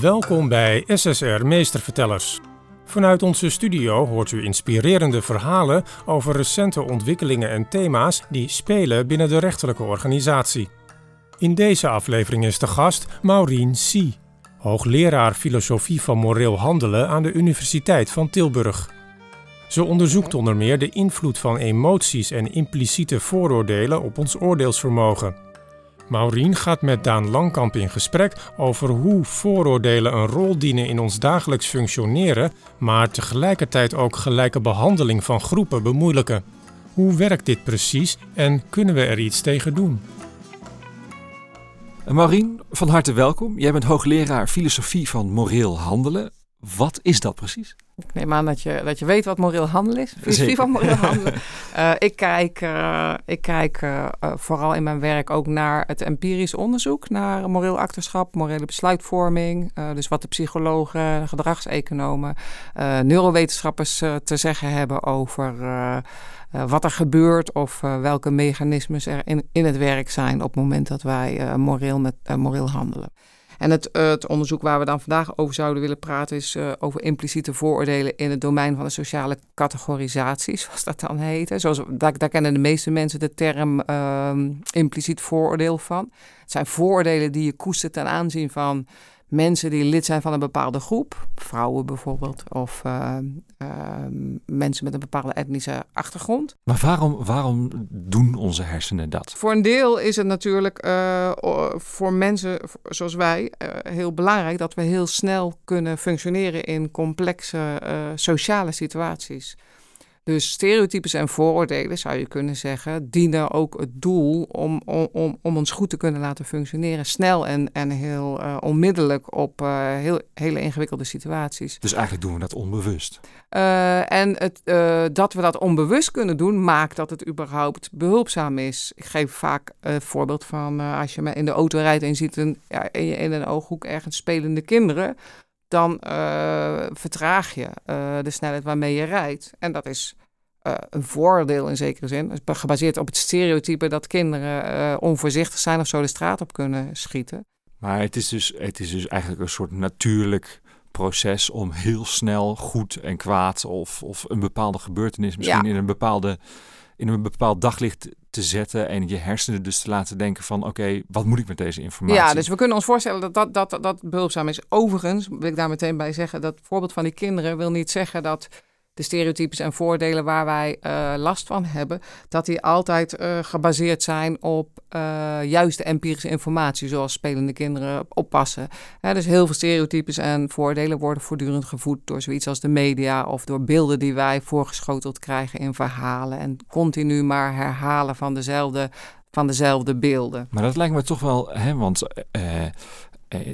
Welkom bij SSR Meestervertellers. Vanuit onze studio hoort u inspirerende verhalen over recente ontwikkelingen en thema's die spelen binnen de rechterlijke organisatie. In deze aflevering is de gast Maureen C., hoogleraar filosofie van moreel handelen aan de Universiteit van Tilburg. Ze onderzoekt onder meer de invloed van emoties en impliciete vooroordelen op ons oordeelsvermogen. Maureen gaat met Daan Langkamp in gesprek over hoe vooroordelen een rol dienen in ons dagelijks functioneren, maar tegelijkertijd ook gelijke behandeling van groepen bemoeilijken. Hoe werkt dit precies en kunnen we er iets tegen doen? Maureen, van harte welkom. Jij bent hoogleraar filosofie van moreel handelen. Wat is dat precies? Ik neem aan dat je, dat je weet wat moreel handelen is. Filosofie van moreel handelen. Uh, ik kijk, uh, ik kijk uh, vooral in mijn werk ook naar het empirisch onderzoek naar moreel acterschap, morele besluitvorming. dus wat de psychologen, gedragseconomen, neurowetenschappers te zeggen hebben over wat er gebeurt of welke mechanismes er in, in het werk zijn op het moment dat wij moreel, met, moreel handelen. En het, uh, het, onderzoek waar we dan vandaag over zouden willen praten is uh, over impliciete vooroordelen in het domein van de sociale categorisatie, zoals dat dan heet. Zoals, daar, daar kennen de meeste mensen de term uh, impliciet vooroordeel van. Het zijn vooroordelen die je koestert ten aanzien van mensen die lid zijn van een bepaalde groep, vrouwen bijvoorbeeld, of uh, uh, mensen met een bepaalde etnische achtergrond. Maar waarom, waarom doen onze hersenen dat? Voor een deel is het natuurlijk uh, voor mensen zoals wij heel belangrijk dat we heel snel kunnen functioneren in complexe sociale situaties. Dus stereotypes en vooroordelen, zou je kunnen zeggen, dienen ook het doel om, om, om ons goed te kunnen laten functioneren. Snel en, en heel uh, onmiddellijk op uh, heel, hele ingewikkelde situaties. Dus eigenlijk doen we dat onbewust. Uh, en het, dat we dat onbewust kunnen doen, maakt dat het überhaupt behulpzaam is. Ik geef vaak het voorbeeld van als je in de auto rijdt en je ziet een, ja, in, in een ooghoek ergens spelende kinderen dan uh, vertraag je uh, de snelheid waarmee je rijdt. En dat is uh, een voordeel in zekere zin. Gebaseerd op het stereotype dat kinderen onvoorzichtig zijn of zo de straat op kunnen schieten. Maar het is dus, het is dus eigenlijk een soort natuurlijk proces om heel snel goed en kwaad of, of een bepaalde gebeurtenis misschien ja. in een bepaalde in een bepaald daglicht te zetten en je hersenen dus te laten denken van oké, wat moet ik met deze informatie? Ja, dus we kunnen ons voorstellen dat dat, dat, dat behulpzaam is. Overigens wil ik daar meteen bij zeggen dat voorbeeld van die kinderen wil niet zeggen dat de stereotypes en voordelen waar wij uh, last van hebben, dat die altijd uh, gebaseerd zijn op uh, juiste empirische informatie, zoals spelende kinderen oppassen. Dus heel veel stereotypes en voordelen worden voortdurend gevoed door zoiets als de media of door beelden die wij voorgeschoteld krijgen in verhalen en continu maar herhalen van dezelfde van dezelfde beelden. Maar dat lijkt me toch wel, hè, want eh,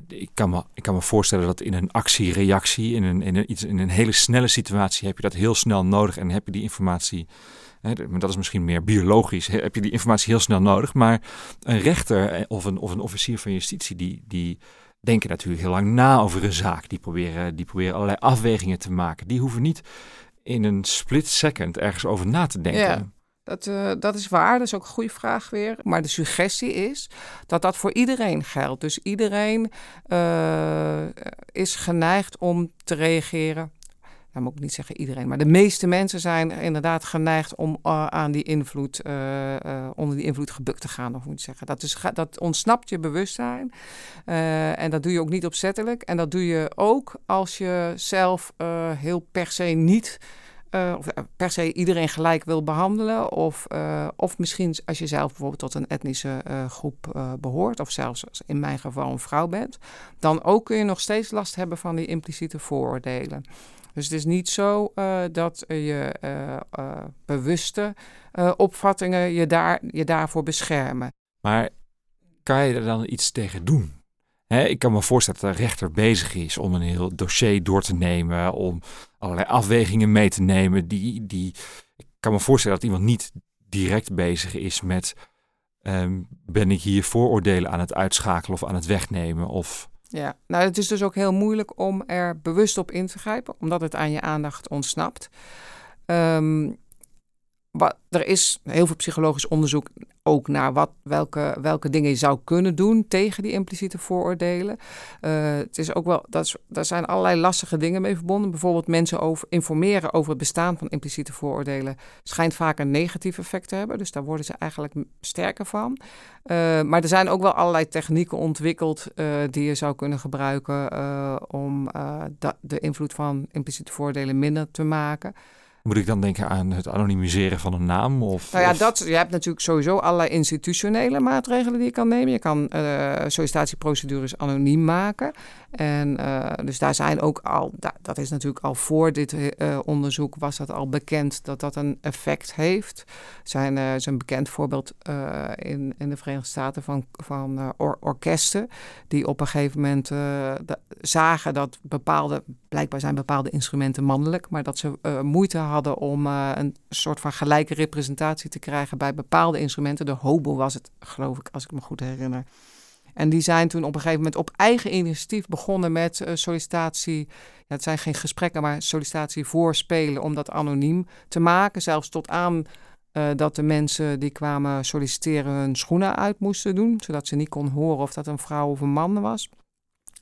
ik, kan me, ik kan me voorstellen dat in een actie-reactie, in een, in, een, iets, in een hele snelle situatie, heb je dat heel snel nodig en heb je die informatie. Hè, dat is misschien meer biologisch, heb je die informatie heel snel nodig. Maar een rechter eh, of een, of een officier van justitie, die, die denken natuurlijk heel lang na over een zaak. Die proberen, die proberen allerlei afwegingen te maken. Die hoeven niet in een split second ergens over na te denken. Ja. Dat, uh, dat is waar, dat is ook een goede vraag weer. Maar de suggestie is dat dat voor iedereen geldt. Dus iedereen uh, is geneigd om te reageren. Nou moet ik niet zeggen iedereen, maar de meeste mensen zijn inderdaad geneigd om uh, aan die invloed, onder die invloed gebukt te gaan, of moet je zeggen. Dat, is, dat ontsnapt je bewustzijn. en dat doe je ook niet opzettelijk. En dat doe je ook als je zelf heel per se niet uh, of eh, per se iedereen gelijk wil behandelen. Of, uh, of misschien als je zelf bijvoorbeeld tot een etnische groep behoort, of zelfs in mijn geval een vrouw bent, dan ook kun je nog steeds last hebben van die impliciete vooroordelen. Dus het is niet zo dat je bewuste opvattingen je, daar, je daarvoor beschermen. Maar kan je er dan iets tegen doen? Ik kan me voorstellen dat de rechter bezig is om een heel dossier door te nemen, om allerlei afwegingen mee te nemen. Die, die, ik kan me voorstellen dat iemand niet direct bezig is met um, ben ik hier vooroordelen aan het uitschakelen of aan het wegnemen of... Ja, nou het is dus ook heel moeilijk om er bewust op in te grijpen, omdat het aan je aandacht ontsnapt. Um, er is heel veel psychologisch onderzoek ook naar wat, welke, welke dingen je zou kunnen doen tegen die impliciete vooroordelen. Uh, het is ook wel, dat is, zijn allerlei lastige dingen mee verbonden. Bijvoorbeeld mensen informeren over het bestaan van impliciete vooroordelen schijnt vaak een negatief effect te hebben. Dus daar worden ze eigenlijk sterker van. Uh, maar er zijn ook wel allerlei technieken ontwikkeld uh, die je zou kunnen gebruiken om de invloed van impliciete vooroordelen minder te maken. Moet ik dan denken aan het anonimiseren van een naam? Of, nou ja, dat, je hebt natuurlijk sowieso allerlei institutionele maatregelen die je kan nemen. Je kan uh, sollicitatieprocedures anoniem maken. En uh, dus daar zijn ook al, dat is natuurlijk al voor dit uh, onderzoek was dat al bekend dat dat een effect heeft. Zijn uh, is een bekend voorbeeld in, in de Verenigde Staten van, van or orkesten die op een gegeven moment zagen dat bepaalde, blijkbaar zijn bepaalde instrumenten mannelijk, maar dat ze moeite hadden om een soort van gelijke representatie te krijgen bij bepaalde instrumenten. De hobo was het, geloof ik, als ik me goed herinner. En die zijn toen op een gegeven moment op eigen initiatief begonnen met uh, sollicitatie. Ja, het zijn geen gesprekken, maar sollicitatie voorspelen om dat anoniem te maken. Zelfs tot aan uh, dat de mensen die kwamen solliciteren hun schoenen uit moesten doen. Zodat ze niet kon horen of dat een vrouw of een man was.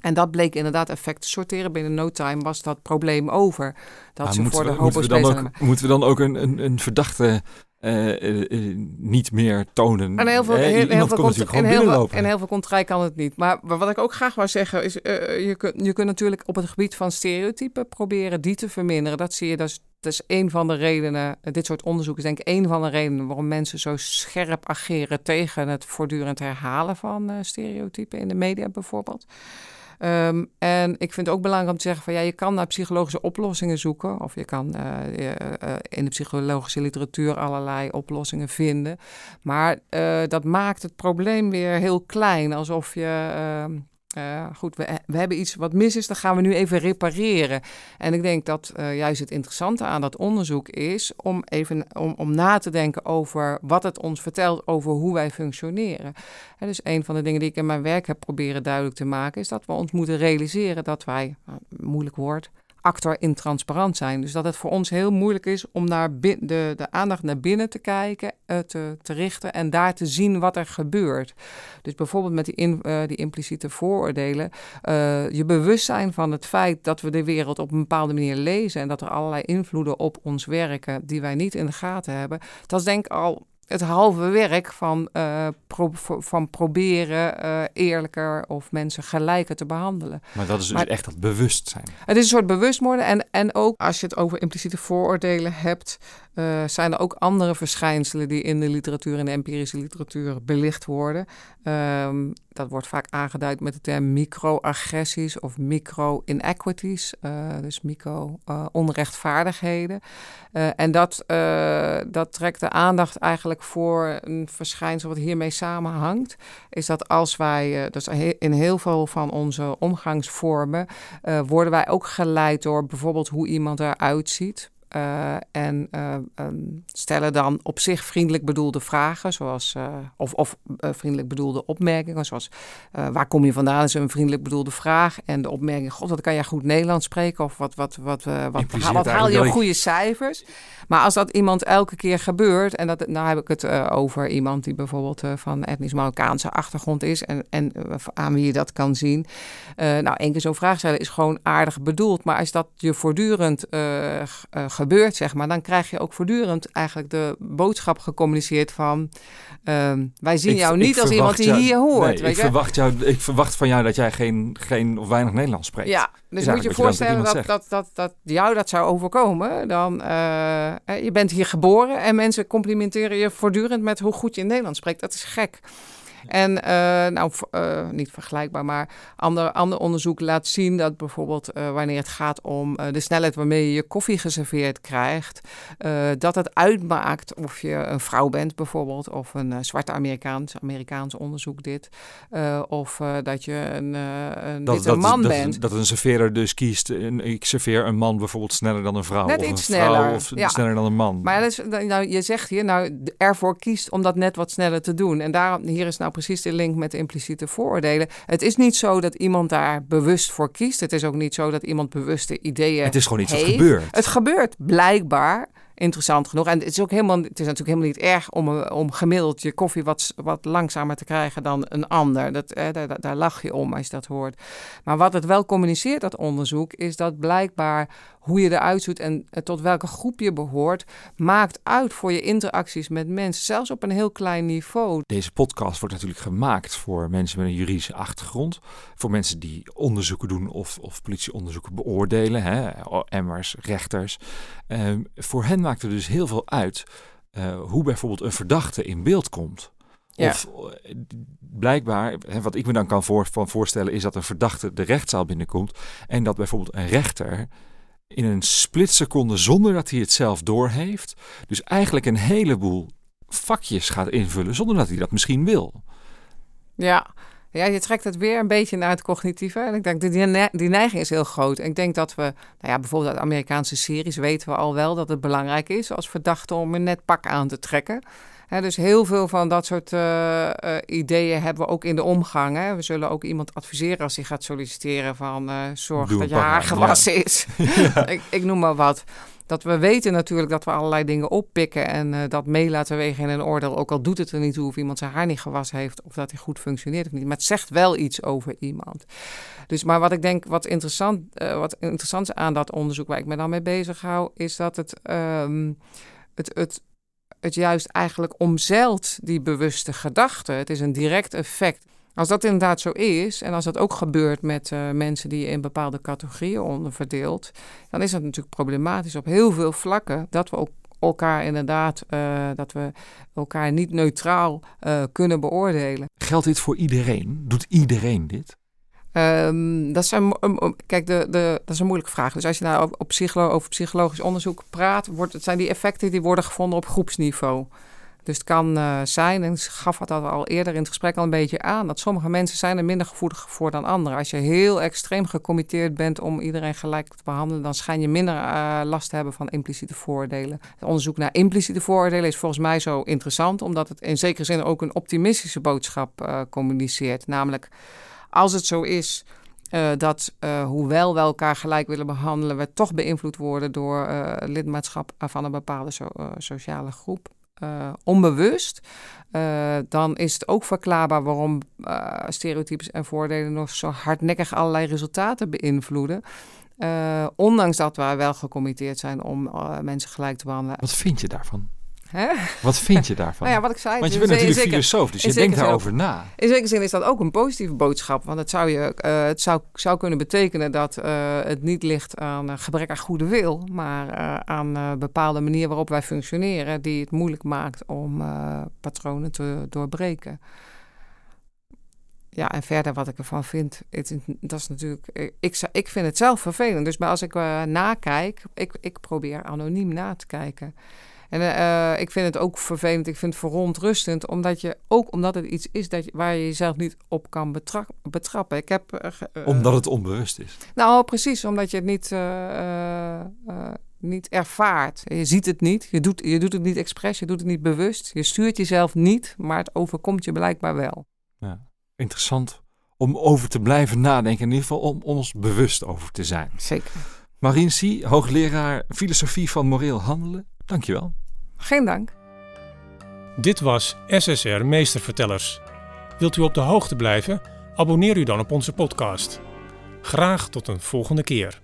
En dat bleek inderdaad effect te sorteren. Binnen no time was dat probleem over. Dat ze voor de moeten we, dan ook, moeten we dan ook een, een, een verdachte uh, niet meer tonen. En heel veel, heel, heel veel, komt, en heel veel, en heel veel contrai kan het niet. Maar, wat ik ook graag wou zeggen is, je, kunt, je kunt natuurlijk op het gebied van stereotypen proberen die te verminderen. Dat zie je, dat is, dat is een van de redenen, dit soort onderzoek is denk ik een van de redenen waarom mensen zo scherp ageren tegen het voortdurend herhalen van stereotypen in de media bijvoorbeeld. Um, en ik vind het ook belangrijk om te zeggen van ja, je kan naar psychologische oplossingen zoeken. Of je kan uh, uh, in de psychologische literatuur allerlei oplossingen vinden. Maar uh, dat maakt het probleem weer heel klein. Alsof je ehm, uh, goed, we, we, hebben iets wat mis is, dan gaan we nu even repareren. En ik denk dat uh, juist het interessante aan dat onderzoek is om even om, om na te denken over wat het ons vertelt over hoe wij functioneren. En dus een van de dingen die ik in mijn werk heb proberen duidelijk te maken, is dat we ons moeten realiseren dat wij, moeilijk woord, actor in transparant zijn. Dus dat het voor ons heel moeilijk is om naar de, de aandacht naar binnen te kijken, uh, te, te richten en daar te zien wat er gebeurt. Dus bijvoorbeeld met die, in, uh, die impliciete vooroordelen, uh, je bewustzijn van het feit dat we de wereld op een bepaalde manier lezen en dat er allerlei invloeden op ons werken die wij niet in de gaten hebben, dat is denk ik al het halve werk van, uh, pro van proberen uh, eerlijker of mensen gelijker te behandelen. Maar dat is dus echt dat bewustzijn. Het is een soort bewustwording. En, en ook als je het over impliciete vooroordelen hebt, uh, zijn er ook andere verschijnselen die in de literatuur, in de empirische literatuur, belicht worden. Um, dat wordt vaak aangeduid met de term microagressies of micro-inequities, uh, dus micro-onrechtvaardigheden. Uh, en dat, dat trekt de aandacht eigenlijk voor een verschijnsel wat hiermee samenhangt. Is dat als wij, dus in heel veel van onze omgangsvormen, worden wij ook geleid door bijvoorbeeld hoe iemand eruit ziet. Uh, en uh, um, stellen dan op zich vriendelijk bedoelde vragen, zoals, uh, of, of vriendelijk bedoelde opmerkingen, zoals waar kom je vandaan, is een vriendelijk bedoelde vraag. En de opmerking, god, wat kan jij goed Nederlands spreken, of wat, wat, wat, wat, wat, wat haal je goede cijfers. Maar als dat iemand elke keer gebeurt, en dat, nou heb ik het over iemand die bijvoorbeeld van etnisch Marokkaanse achtergrond is en, en aan wie je dat kan zien. nou, één keer zo'n vraag stellen is gewoon aardig bedoeld, maar als dat je voortdurend gebeurt, zeg maar, dan krijg je ook voortdurend eigenlijk de boodschap gecommuniceerd van um, wij zien jou niet als iemand die hier hoort. Nee, weet ik, Verwacht jou, ik verwacht van jou dat jij geen, geen of weinig Nederlands spreekt. Ja, dus moet je je voorstellen dat, dat, dat, dat, dat, jou dat zou overkomen. Dan, uh, je bent hier geboren en mensen complimenteren je voortdurend met hoe goed je Nederlands spreekt. Dat is gek. En uh, nou, uh, niet vergelijkbaar, maar ander, ander onderzoek laat zien dat bijvoorbeeld uh, wanneer het gaat om de snelheid waarmee je je koffie geserveerd krijgt, dat het uitmaakt of je een vrouw bent bijvoorbeeld, of een zwarte Amerikaans, Amerikaans onderzoek dit, of dat je een, een dat, witte dat, man dat, bent. Dat een serveerder dus kiest, ik serveer een man bijvoorbeeld sneller dan een vrouw, net of iets een sneller. vrouw of ja. sneller dan een man. Maar dat is, nou, je zegt hier, nou, ervoor kiest om dat net wat sneller te doen. En daarom, hier is nou precies de link met de impliciete vooroordelen. Het is niet zo dat iemand daar bewust voor kiest. Het is ook niet zo dat iemand bewuste ideeën Het is gewoon iets heeft. wat gebeurt. Het gebeurt blijkbaar interessant genoeg. En het is ook helemaal, het is natuurlijk helemaal niet erg om, eh, om gemiddeld je koffie wat, wat langzamer te krijgen dan een ander. Dat, eh, daar, daar lach je om als je dat hoort. Maar wat het wel communiceert, dat onderzoek, is dat blijkbaar hoe je eruit ziet en eh, tot welke groep je behoort, maakt uit voor je interacties met mensen, zelfs op een heel klein niveau. Deze podcast wordt natuurlijk gemaakt voor mensen met een juridische achtergrond, voor mensen die onderzoeken doen of, of politieonderzoeken beoordelen, hè, emmers, rechters. Ehm, voor hen maakt er dus heel veel uit uh, hoe bijvoorbeeld een verdachte in beeld komt. Of eh, blijkbaar, hè, wat ik me dan kan voor, van voorstellen, is dat een verdachte de rechtszaal binnenkomt en dat bijvoorbeeld een rechter in een splitseconde zonder dat hij het zelf doorheeft, dus eigenlijk een heleboel vakjes gaat invullen zonder dat hij dat misschien wil. Ja, ja, je trekt het weer een beetje naar het cognitieve. En ik denk, die, die neiging is heel groot. En ik denk dat we, nou ja, bijvoorbeeld uit Amerikaanse series weten we al wel dat het belangrijk is als verdachte om een net pak aan te trekken. Dus heel veel van dat soort uh, ideeën hebben we ook in de omgang. Hè. We zullen ook iemand adviseren als hij gaat solliciteren van uh, zorg dat je haar gewassen is. ik, ik, noem maar wat dat we weten natuurlijk dat we allerlei dingen oppikken en dat mee laten wegen in een oordeel. Ook al doet het er niet toe of iemand zijn haar niet gewassen heeft of dat hij goed functioneert of niet. Maar het zegt wel iets over iemand. Dus, maar wat ik denk, wat interessant, wat interessant is aan dat onderzoek waar ik me dan mee bezig hou, is dat het, um, het, het, het juist eigenlijk omzeilt die bewuste gedachte. Het is een direct effect. Als dat inderdaad zo is, en als dat ook gebeurt met uh, mensen die je in bepaalde categorieën onderverdeelt, dan is dat natuurlijk problematisch op heel veel vlakken dat we ook elkaar inderdaad, uh, dat we elkaar niet neutraal uh, kunnen beoordelen. Geldt dit voor iedereen? Doet iedereen dit? Um, dat, zijn, kijk, de, de, dat is een moeilijke vraag. Dus als je nou op, over psychologisch onderzoek praat, wordt, het zijn die effecten die worden gevonden op groepsniveau. Dus het kan uh, zijn, en gaf dat al eerder in het gesprek al een beetje aan, dat sommige mensen zijn er minder gevoelig voor dan anderen. Als je heel extreem gecommitteerd bent om iedereen gelijk te behandelen, dan schijn je minder uh, last te hebben van impliciete vooroordelen. Het onderzoek naar impliciete vooroordelen is volgens mij zo interessant, omdat het in zekere zin ook een optimistische boodschap uh, communiceert. Namelijk, als het zo is uh, dat uh, hoewel we elkaar gelijk willen behandelen, we toch beïnvloed worden door uh, lidmaatschap van een bepaalde so sociale groep. Onbewust, dan is het ook verklaarbaar waarom stereotypes en voordelen nog zo hardnekkig allerlei resultaten beïnvloeden. ondanks dat wij wel gecommitteerd zijn om mensen gelijk te behandelen. Wat vind je daarvan? Hè? Wat vind je daarvan? nou ja, wat ik zei. Want je bent natuurlijk zeker, filosoof, dus je denkt daarover na. In zekere zin is dat ook een positieve boodschap. Want het zou, je, uh, het zou, zou kunnen betekenen dat uh, het niet ligt aan uh, gebrek aan goede wil, maar aan bepaalde manier waarop wij functioneren, die het moeilijk maakt om patronen te doorbreken. Ja, en verder wat ik ervan vind, het, dat is natuurlijk. Ik, ik vind het zelf vervelend. Dus maar als ik nakijk, ik, ik probeer anoniem na te kijken. En uh, ik vind het ook vervelend, ik vind het verontrustend, omdat je ook omdat het iets is dat je, waar je jezelf niet op kan betra betrappen. Ik heb, uh, omdat het onbewust is. Nou, precies, omdat je het niet, niet ervaart. Je ziet het niet, je doet, je doet het niet expres, je doet het niet bewust. Je stuurt jezelf niet, maar het overkomt je blijkbaar wel. Ja, interessant om over te blijven nadenken, in ieder geval om ons bewust over te zijn. Zeker. Marien C., hoogleraar filosofie van moreel handelen. Dankjewel. Geen dank. Dit was SSR Meestervertellers. Wilt u op de hoogte blijven? Abonneer u dan op onze podcast. Graag tot een volgende keer.